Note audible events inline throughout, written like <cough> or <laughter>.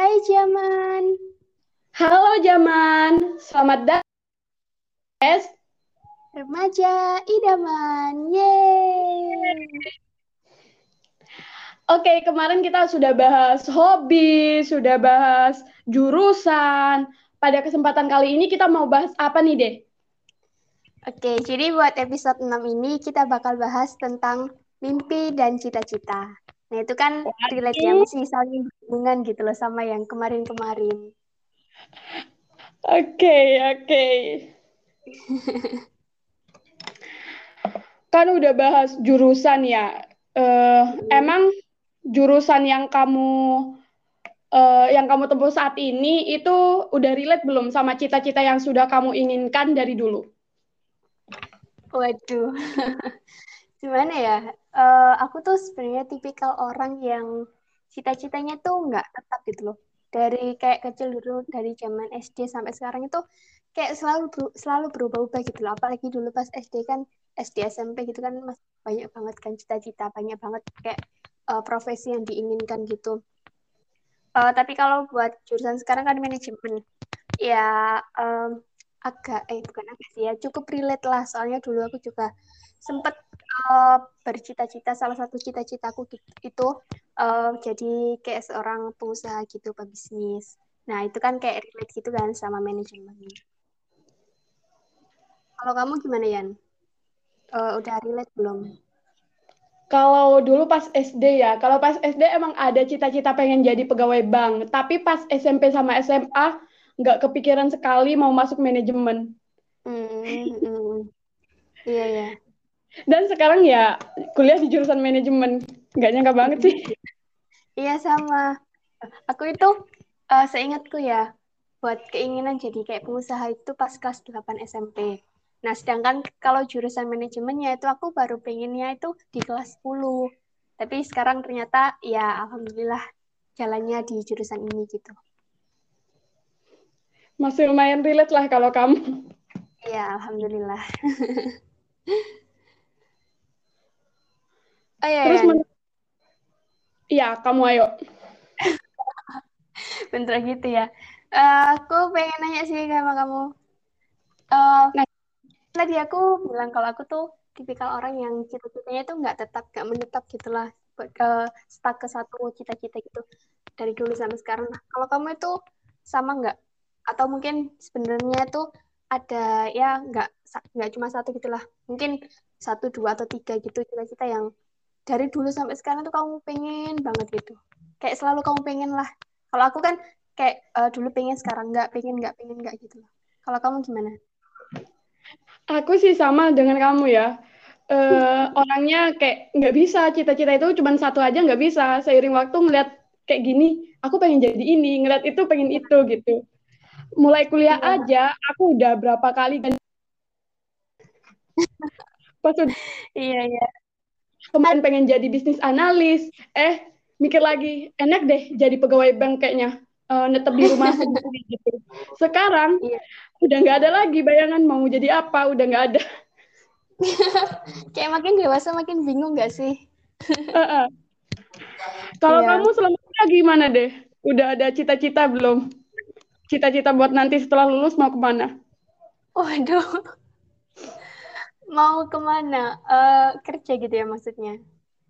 Hai Jaman. Halo Jaman, selamat datang. Yes. Remaja idaman. Yeay. Oke, kemarin kita sudah bahas hobi, sudah bahas jurusan. Pada kesempatan kali ini kita mau bahas apa nih, Deh? Oke, jadi buat episode 6 ini kita bakal bahas tentang mimpi dan cita-cita. Nah, itu kan relate ya, masih saling berhubungan gitu loh sama yang kemarin-kemarin. Oke, oke. <laughs> kan udah bahas jurusan ya. Uh, emang jurusan yang kamu uh, yang kamu tempuh saat ini itu udah relate belum sama cita-cita yang sudah kamu inginkan dari dulu? Waduh, <laughs> gimana ya? Uh, aku tuh sebenarnya tipikal orang yang cita-citanya tuh nggak tetap gitu loh. Dari kayak kecil dulu, dari zaman SD sampai sekarang itu kayak selalu selalu berubah-ubah gitu loh. Apalagi dulu pas SD kan, SD SMP gitu kan masih banyak banget kan cita-cita, banyak banget kayak uh, profesi yang diinginkan gitu. Uh, tapi kalau buat jurusan sekarang kan manajemen, ya um, agak eh bukan agak sih ya cukup relate lah. Soalnya dulu aku juga sempat uh, bercita-cita salah satu cita-citaku itu uh, jadi kayak seorang pengusaha gitu pebisnis. Nah itu kan kayak relate gitu kan sama manajemen. Kalau kamu gimana Yan? Uh, udah relate belum? Kalau dulu pas SD ya, kalau pas SD emang ada cita-cita pengen jadi pegawai bank, tapi pas SMP sama SMA nggak kepikiran sekali mau masuk manajemen. Mm, Iya ya. Dan sekarang ya kuliah di jurusan manajemen, nggak nyangka banget sih. Iya sama. Aku itu uh, seingatku ya, buat keinginan jadi kayak pengusaha itu pas kelas 8 SMP. Nah, sedangkan kalau jurusan manajemennya itu aku baru pengennya itu di kelas 10. Tapi sekarang ternyata ya alhamdulillah jalannya di jurusan ini gitu masih lumayan relate lah kalau kamu. Iya, alhamdulillah. <laughs> oh iya. Terus men- Iya, kamu ayo. <laughs> Bentar gitu ya. Uh, aku pengen nanya sih sama kamu. Uh, nah. Tadi aku bilang kalau aku tuh tipikal orang yang cita-citanya tuh nggak tetap, nggak menetap gitulah. Ke stuck ke satu cita-cita gitu dari dulu sampai sekarang. Nah, kalau kamu itu sama nggak atau mungkin sebenarnya tuh ada ya nggak nggak cuma satu gitulah. Mungkin satu dua atau tiga gitu cita-cita yang dari dulu sampai sekarang tuh kamu pengen banget gitu. Kayak selalu kamu pengen lah. Kalau aku kan kayak uh, dulu pengen sekarang nggak pengen nggak pengen nggak gitu kalau kamu gimana? Aku sih sama dengan kamu ya. Uh, orangnya kayak nggak bisa cita-cita itu cuma satu aja nggak bisa. Seiring waktu ngeliat kayak gini aku pengen jadi ini ngeliat itu pengen itu gitu mulai kuliah iya. aja aku udah berapa kali kan pas udah iya iya kemarin pengen jadi bisnis analis eh mikir lagi enak deh jadi pegawai bank kayaknya uh, netep di rumah <laughs> sendiri gitu sekarang iya. udah nggak ada lagi bayangan mau jadi apa udah nggak ada <laughs> kayak makin dewasa makin bingung nggak sih uh -uh. kalau iya. kamu selama gimana deh udah ada cita-cita belum cita-cita buat nanti setelah lulus mau ke mana? Waduh, <laughs> mau ke mana? Uh, kerja gitu ya maksudnya?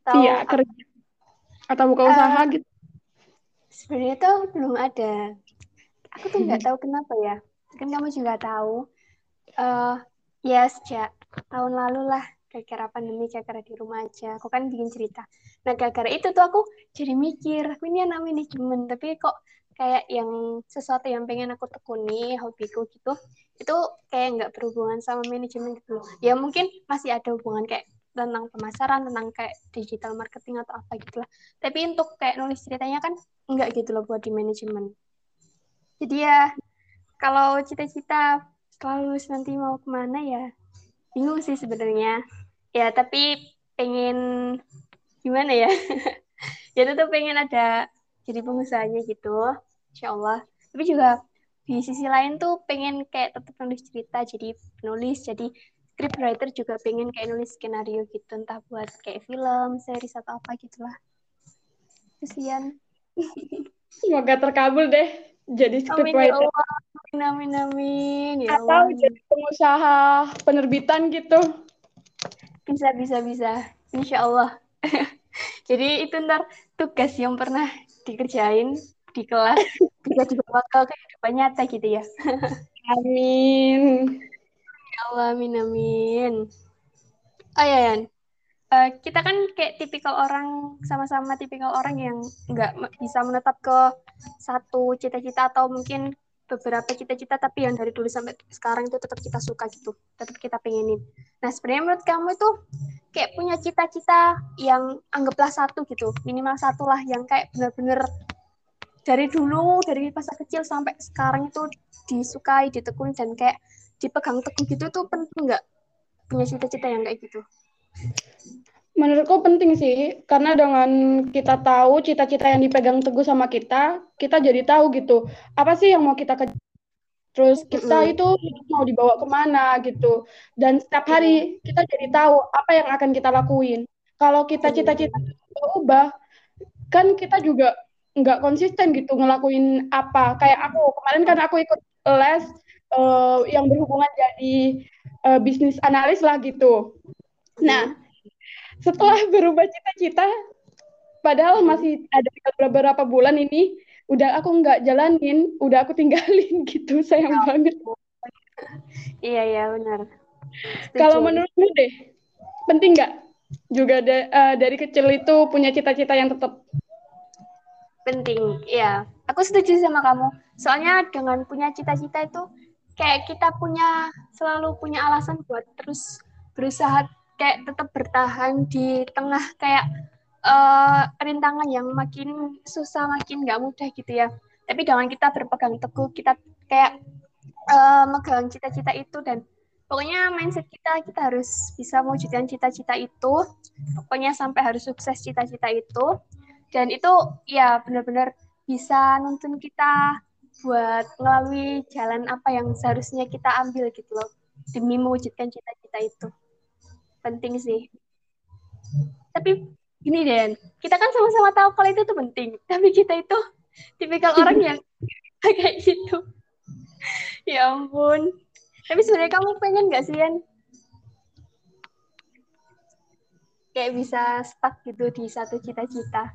Tau iya, kerja. Atau buka uh, usaha gitu? Sebenarnya tuh belum ada. Aku tuh nggak tahu kenapa ya. Kan kamu juga tahu. Uh, ya sejak tahun lalu lah gara-gara pandemi gara-gara di rumah aja aku kan bikin cerita nah gara-gara itu tuh aku jadi mikir aku ini anak manajemen tapi kok kayak yang sesuatu yang pengen aku tekuni hobiku gitu itu kayak nggak berhubungan sama manajemen gitu ya mungkin masih ada hubungan kayak tentang pemasaran tentang kayak digital marketing atau apa gitu lah. Tapi untuk kayak nulis ceritanya kan nggak gitu loh buat di manajemen. Jadi ya kalau cita-cita lulus nanti mau ke mana ya bingung sih sebenarnya. Ya tapi pengen gimana ya? <laughs> Ya tetap pengen ada jadi pengusahanya gitu insya Allah tapi juga di sisi lain tuh pengen kayak tetap nulis cerita jadi penulis jadi script writer juga pengen kayak nulis skenario gitu entah buat kayak film series atau apa gitulah kesian Semoga terkabul deh jadi scriptwriter. Amin ya Allah. Amin, amin, amin. Ya Atau Allah. jadi pengusaha penerbitan gitu. Bisa, bisa, bisa. Insya Allah. <laughs> Jadi itu ntar tugas yang pernah dikerjain di kelas <laughs> bisa dibawa ke kehidupan nyata gitu ya. Amin. Ya Allah, amin, amin. Oh ya, Yan. Eh, kita kan kayak tipikal orang, sama-sama tipikal orang yang nggak bisa menetap ke satu cita-cita atau mungkin beberapa cita-cita tapi yang dari dulu sampai sekarang itu tetap kita suka gitu, tetap kita pengenin. Nah, sebenarnya menurut kamu itu kayak punya cita-cita yang anggaplah satu gitu, minimal satu lah yang kayak bener-bener dari dulu, dari masa kecil sampai sekarang itu disukai, ditekuni dan kayak dipegang teguh gitu tuh penting nggak punya cita-cita yang kayak gitu? Menurutku penting sih, karena dengan kita tahu cita-cita yang dipegang teguh sama kita, kita jadi tahu gitu, apa sih yang mau kita kejar. Terus kita itu mau dibawa ke mana gitu. Dan setiap hari kita jadi tahu apa yang akan kita lakuin. Kalau kita cita-cita berubah, kan kita juga nggak konsisten gitu ngelakuin apa. Kayak aku, kemarin kan aku ikut les eh, yang berhubungan jadi eh, bisnis analis lah gitu. Nah, setelah <laughs> berubah cita-cita, padahal masih ada beberapa bulan ini, udah aku nggak jalanin, udah aku tinggalin <laughs> gitu, sayang banget. Iya, iya, benar. Kalau menurutmu deh, penting nggak juga da- eh, dari kecil itu punya cita-cita yang tetap penting, iya. Aku setuju sama kamu. Soalnya dengan punya cita-cita itu kayak kita punya selalu punya alasan buat terus berusaha kayak tetap bertahan di tengah kayak eh, rintangan yang makin susah, makin nggak mudah gitu ya. Tapi dengan kita berpegang teguh, kita kayak eh, megang cita-cita itu dan pokoknya mindset kita kita harus bisa mewujudkan cita-cita itu. Pokoknya sampai harus sukses cita-cita itu. Dan itu ya benar-benar bisa nuntun kita buat melalui jalan apa yang seharusnya kita ambil gitu loh demi mewujudkan cita-cita itu. Penting sih. Tapi gini Den kita kan sama-sama tahu kalau itu tuh penting <laughs> tapi kita itu tipikal orang yang <laughs> kayak gitu. Ya ampun. Tapi sebenarnya kamu pengen gak sih Yan kayak bisa stuck gitu di satu cita-cita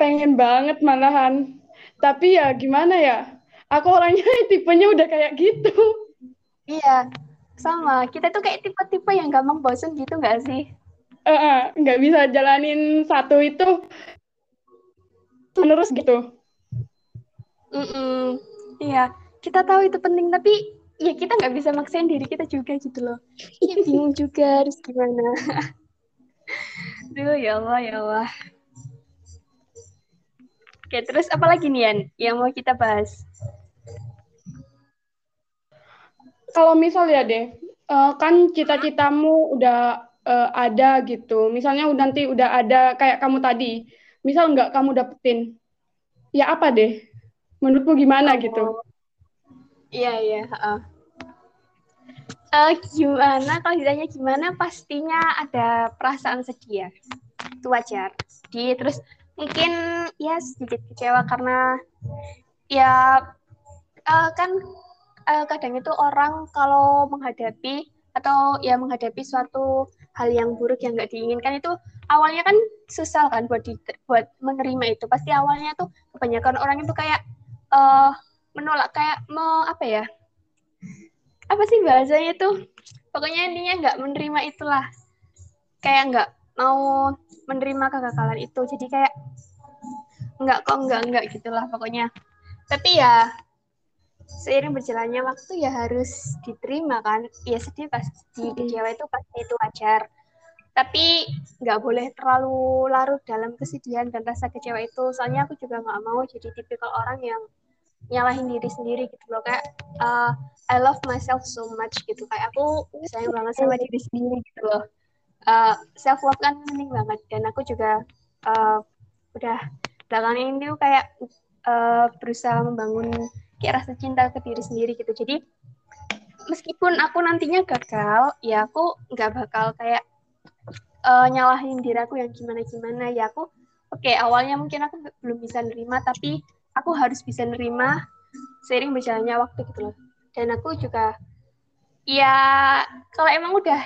pengen banget malahan. Tapi ya gimana ya? Aku orangnya <laughs> tipenya udah kayak gitu. iya sama kita tuh kayak tipe-tipe yang gampang bosen gitu nggak sih Eh, eh, nggak bisa jalanin satu itu terus gitu. Mm-mm. Iya, kita tahu itu penting, tapi ya kita nggak bisa maksain diri kita juga gitu loh. Iya, bingung juga harus gimana. <laughs> Duh, ya Allah, ya Allah. Oke, terus apa lagi nih, Yan, yang mau kita bahas? Kalau misal ya deh, eh, kan cita-citamu udah eh, ada gitu. Misalnya udah nanti udah ada kayak kamu tadi. Misal nggak kamu dapetin, ya apa deh? Menurutmu gimana gitu? Iya, iya. heeh. Eh, gimana, kalau ditanya gimana, pastinya ada perasaan sedih ya. Itu wajar. Sedih, terus mungkin ya sedikit kecewa karena ya eh, kan eh, kadang itu orang kalau menghadapi atau ya menghadapi suatu hal yang buruk yang nggak diinginkan itu awalnya kan susah kan buat di, buat menerima itu pasti awalnya tuh kebanyakan orang itu kayak eh menolak kayak me, apa ya? Apa sih bahasanya tuh? Pokoknya intinya nggak menerima itulah. Kayak nggak mau menerima kegagalan itu. Jadi kayak nggak kok nggak nggak gitulah pokoknya. Tapi ya seiring berjalannya waktu ya harus diterima kan? Ya sedih pasti kecewa itu pasti itu wajar. Tapi nggak boleh terlalu larut dalam kesedihan dan rasa kecewa itu. Soalnya aku juga nggak mau jadi tipikal orang yang nyalahin diri sendiri gitu loh. Kayak uh, I love myself so much gitu. Kayak aku sayang banget sama diri sendiri gitu loh. Uh, self love kan penting banget. Dan aku juga uh, udah belakangan ini tuh kayak uh, berusaha membangun kayak rasa cinta ke diri sendiri gitu. Jadi meskipun aku nantinya gagal ya aku nggak bakal kayak uh, nyalahin diri aku yang gimana gimana ya aku oke kayak awalnya mungkin aku belum bisa nerima tapi aku harus bisa nerima seiring berjalannya waktu gitu loh. Dan aku juga ya kalau emang udah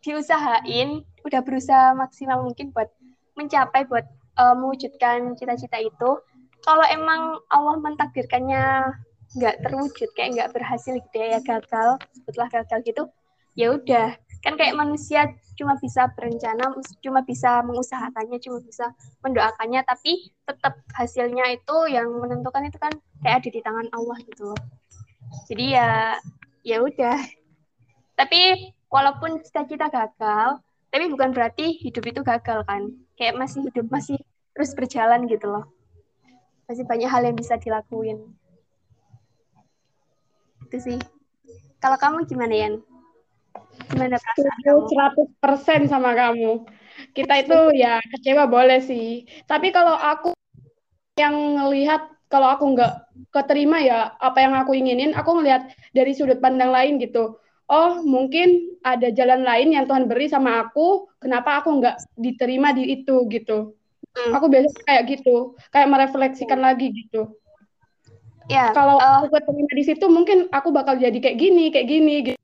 diusahain udah berusaha maksimal mungkin buat mencapai buat uh, mewujudkan cita-cita itu kalau emang Allah mentakdirkannya nggak terwujud kayak nggak berhasil gitu ya, gagal sebutlah gagal gitu ya udah kan kayak manusia cuma bisa berencana cuma bisa mengusahakannya cuma bisa mendoakannya tapi tetap hasilnya itu yang menentukan itu kan kayak ada di tangan Allah gitu loh. Jadi ya ya udah. Tapi walaupun cita-cita gagal tapi bukan berarti hidup itu gagal kan. Kayak masih hidup masih terus berjalan gitu loh. Masih banyak hal yang bisa dilakuin. Itu sih. Kalau kamu gimana Yan Gimana perasaan 100% sama kamu. Kita itu ya kecewa boleh sih. Tapi kalau aku yang ngelihat kalau aku nggak keterima ya apa yang aku inginin, aku ngelihat dari sudut pandang lain gitu. Oh, mungkin ada jalan lain yang Tuhan beri sama aku, kenapa aku nggak diterima di itu gitu. Hmm. Aku biasa kayak gitu, kayak merefleksikan lagi gitu. Ya, kalau uh, aku keterima di situ mungkin aku bakal jadi kayak gini, kayak gini gitu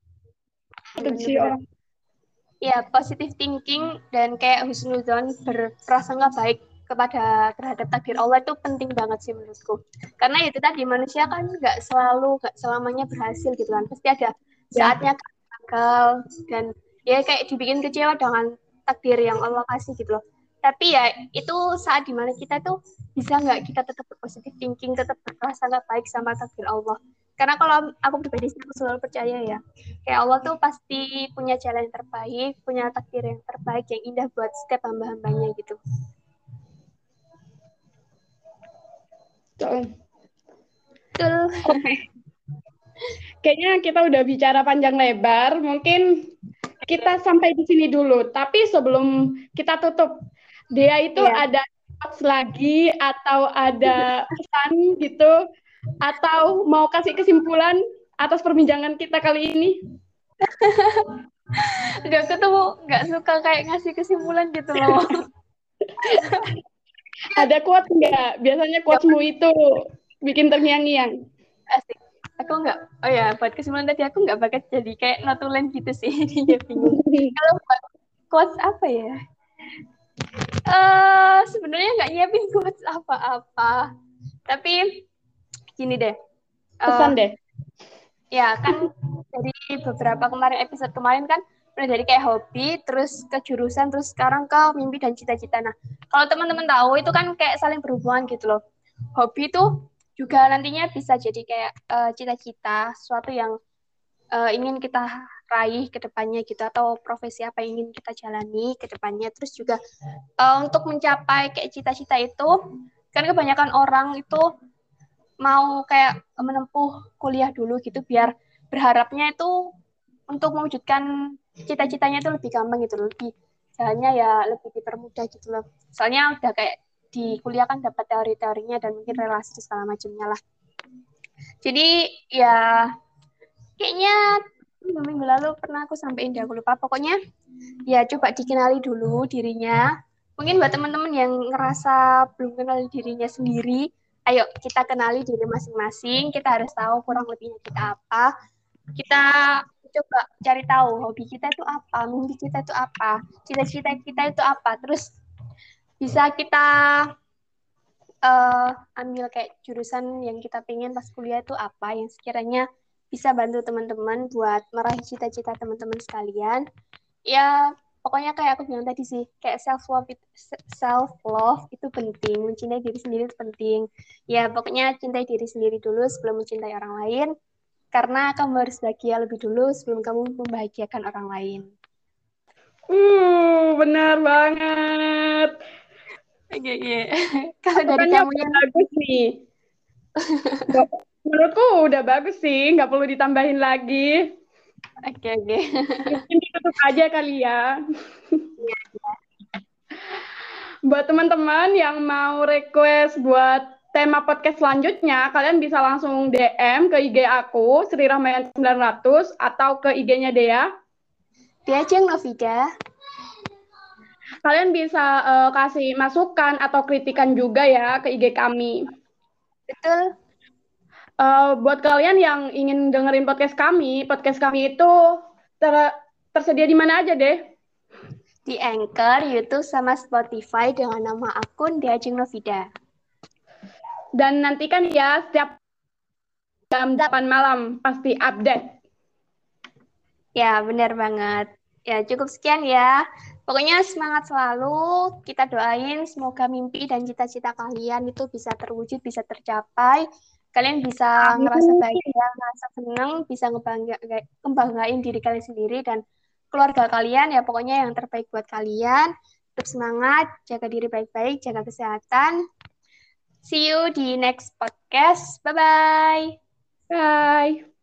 sih orang ya positive thinking dan kayak husnuzon berprasangka baik kepada terhadap takdir Allah itu penting banget sih menurutku. Karena itu tadi manusia kan nggak selalu nggak selamanya berhasil gitu kan. Pasti ada ya. saatnya gagal dan ya kayak dibikin kecewa dengan takdir yang Allah kasih gitu loh. Tapi ya itu saat di mana kita tuh bisa nggak kita tetap positive thinking tetap berprasangka baik sama takdir Allah karena kalau aku pribadi aku selalu percaya ya. Kayak Allah tuh pasti punya jalan yang terbaik punya takdir yang terbaik yang indah buat setiap hamba-hambanya gitu. Betul. <laughs> Kayaknya kita udah bicara panjang lebar. Mungkin kita sampai di sini dulu. Tapi sebelum kita tutup dia itu yeah. ada lagi atau ada <laughs> pesan gitu atau mau kasih kesimpulan atas perbincangan kita kali ini? <laughs> Gak ketemu, gak suka kayak ngasih kesimpulan gitu loh. <laughs> Ada quote nggak? Biasanya quotesmu itu bikin terngiang-ngiang. Asik. Aku nggak, oh ya buat kesimpulan tadi aku nggak bakal jadi kayak notulen gitu sih. <laughs> Bingung. Kalau buat quotes apa ya? Uh, sebenarnya nggak nyiapin quotes apa-apa. Tapi gini deh. Pesan uh, deh. Ya kan dari beberapa kemarin episode kemarin kan mulai dari kayak hobi, terus ke jurusan, terus sekarang ke mimpi dan cita-cita. Nah, kalau teman-teman tahu itu kan kayak saling berhubungan gitu loh. Hobi itu juga nantinya bisa jadi kayak uh, cita-cita, sesuatu yang uh, ingin kita raih ke depannya gitu atau profesi apa yang ingin kita jalani ke depannya. Terus juga uh, untuk mencapai kayak cita-cita itu kan kebanyakan orang itu mau kayak menempuh kuliah dulu gitu biar berharapnya itu untuk mewujudkan cita-citanya itu lebih gampang gitu lebih jalannya ya lebih dipermudah gitu loh. Soalnya udah kayak di kuliah kan dapat teori-teorinya dan mungkin relasi segala macamnya lah. Jadi ya kayaknya minggu lalu pernah aku sampaikan dia aku lupa. Pokoknya ya coba dikenali dulu dirinya. Mungkin buat teman-teman yang ngerasa belum kenal dirinya sendiri ayo kita kenali diri masing-masing, kita harus tahu kurang lebihnya kita apa. Kita coba cari tahu hobi kita itu apa, mimpi kita itu apa, cita-cita kita itu apa. Terus bisa kita uh, ambil kayak jurusan yang kita pengen pas kuliah itu apa yang sekiranya bisa bantu teman-teman buat meraih cita-cita teman-teman sekalian. Ya pokoknya kayak aku bilang tadi sih kayak self love itu self love itu penting mencintai diri sendiri itu penting ya pokoknya cintai diri sendiri dulu sebelum mencintai orang lain karena kamu harus bahagia lebih dulu sebelum kamu membahagiakan orang lain uh benar banget Oke, okay, <laughs> Kalau dari kamu yang bagus nih. <laughs> Menurutku udah bagus sih, nggak perlu ditambahin lagi. Oke, oke. Mungkin ditutup aja kali ya. Iya. Buat teman-teman yang mau request buat tema podcast selanjutnya, kalian bisa langsung DM ke IG aku, Sri Rahmayan 900, atau ke IG-nya Dea. Dea Jeng Novida. kalian bisa uh, kasih masukan atau kritikan juga ya ke IG kami. Betul. Uh, buat kalian yang ingin dengerin podcast kami, podcast kami itu ter tersedia di mana aja deh? Di Anchor, YouTube, sama Spotify dengan nama akun Diajeng Novida. Dan nantikan ya setiap jam 8 malam pasti update. Ya, benar banget. Ya, cukup sekian ya. Pokoknya semangat selalu. Kita doain semoga mimpi dan cita-cita kalian itu bisa terwujud, bisa tercapai kalian bisa ngerasa bahagia, ngerasa seneng, bisa ngebangga, ngebanggain diri kalian sendiri dan keluarga kalian ya pokoknya yang terbaik buat kalian. Tetap semangat, jaga diri baik-baik, jaga kesehatan. See you di next podcast. Bye-bye. Bye.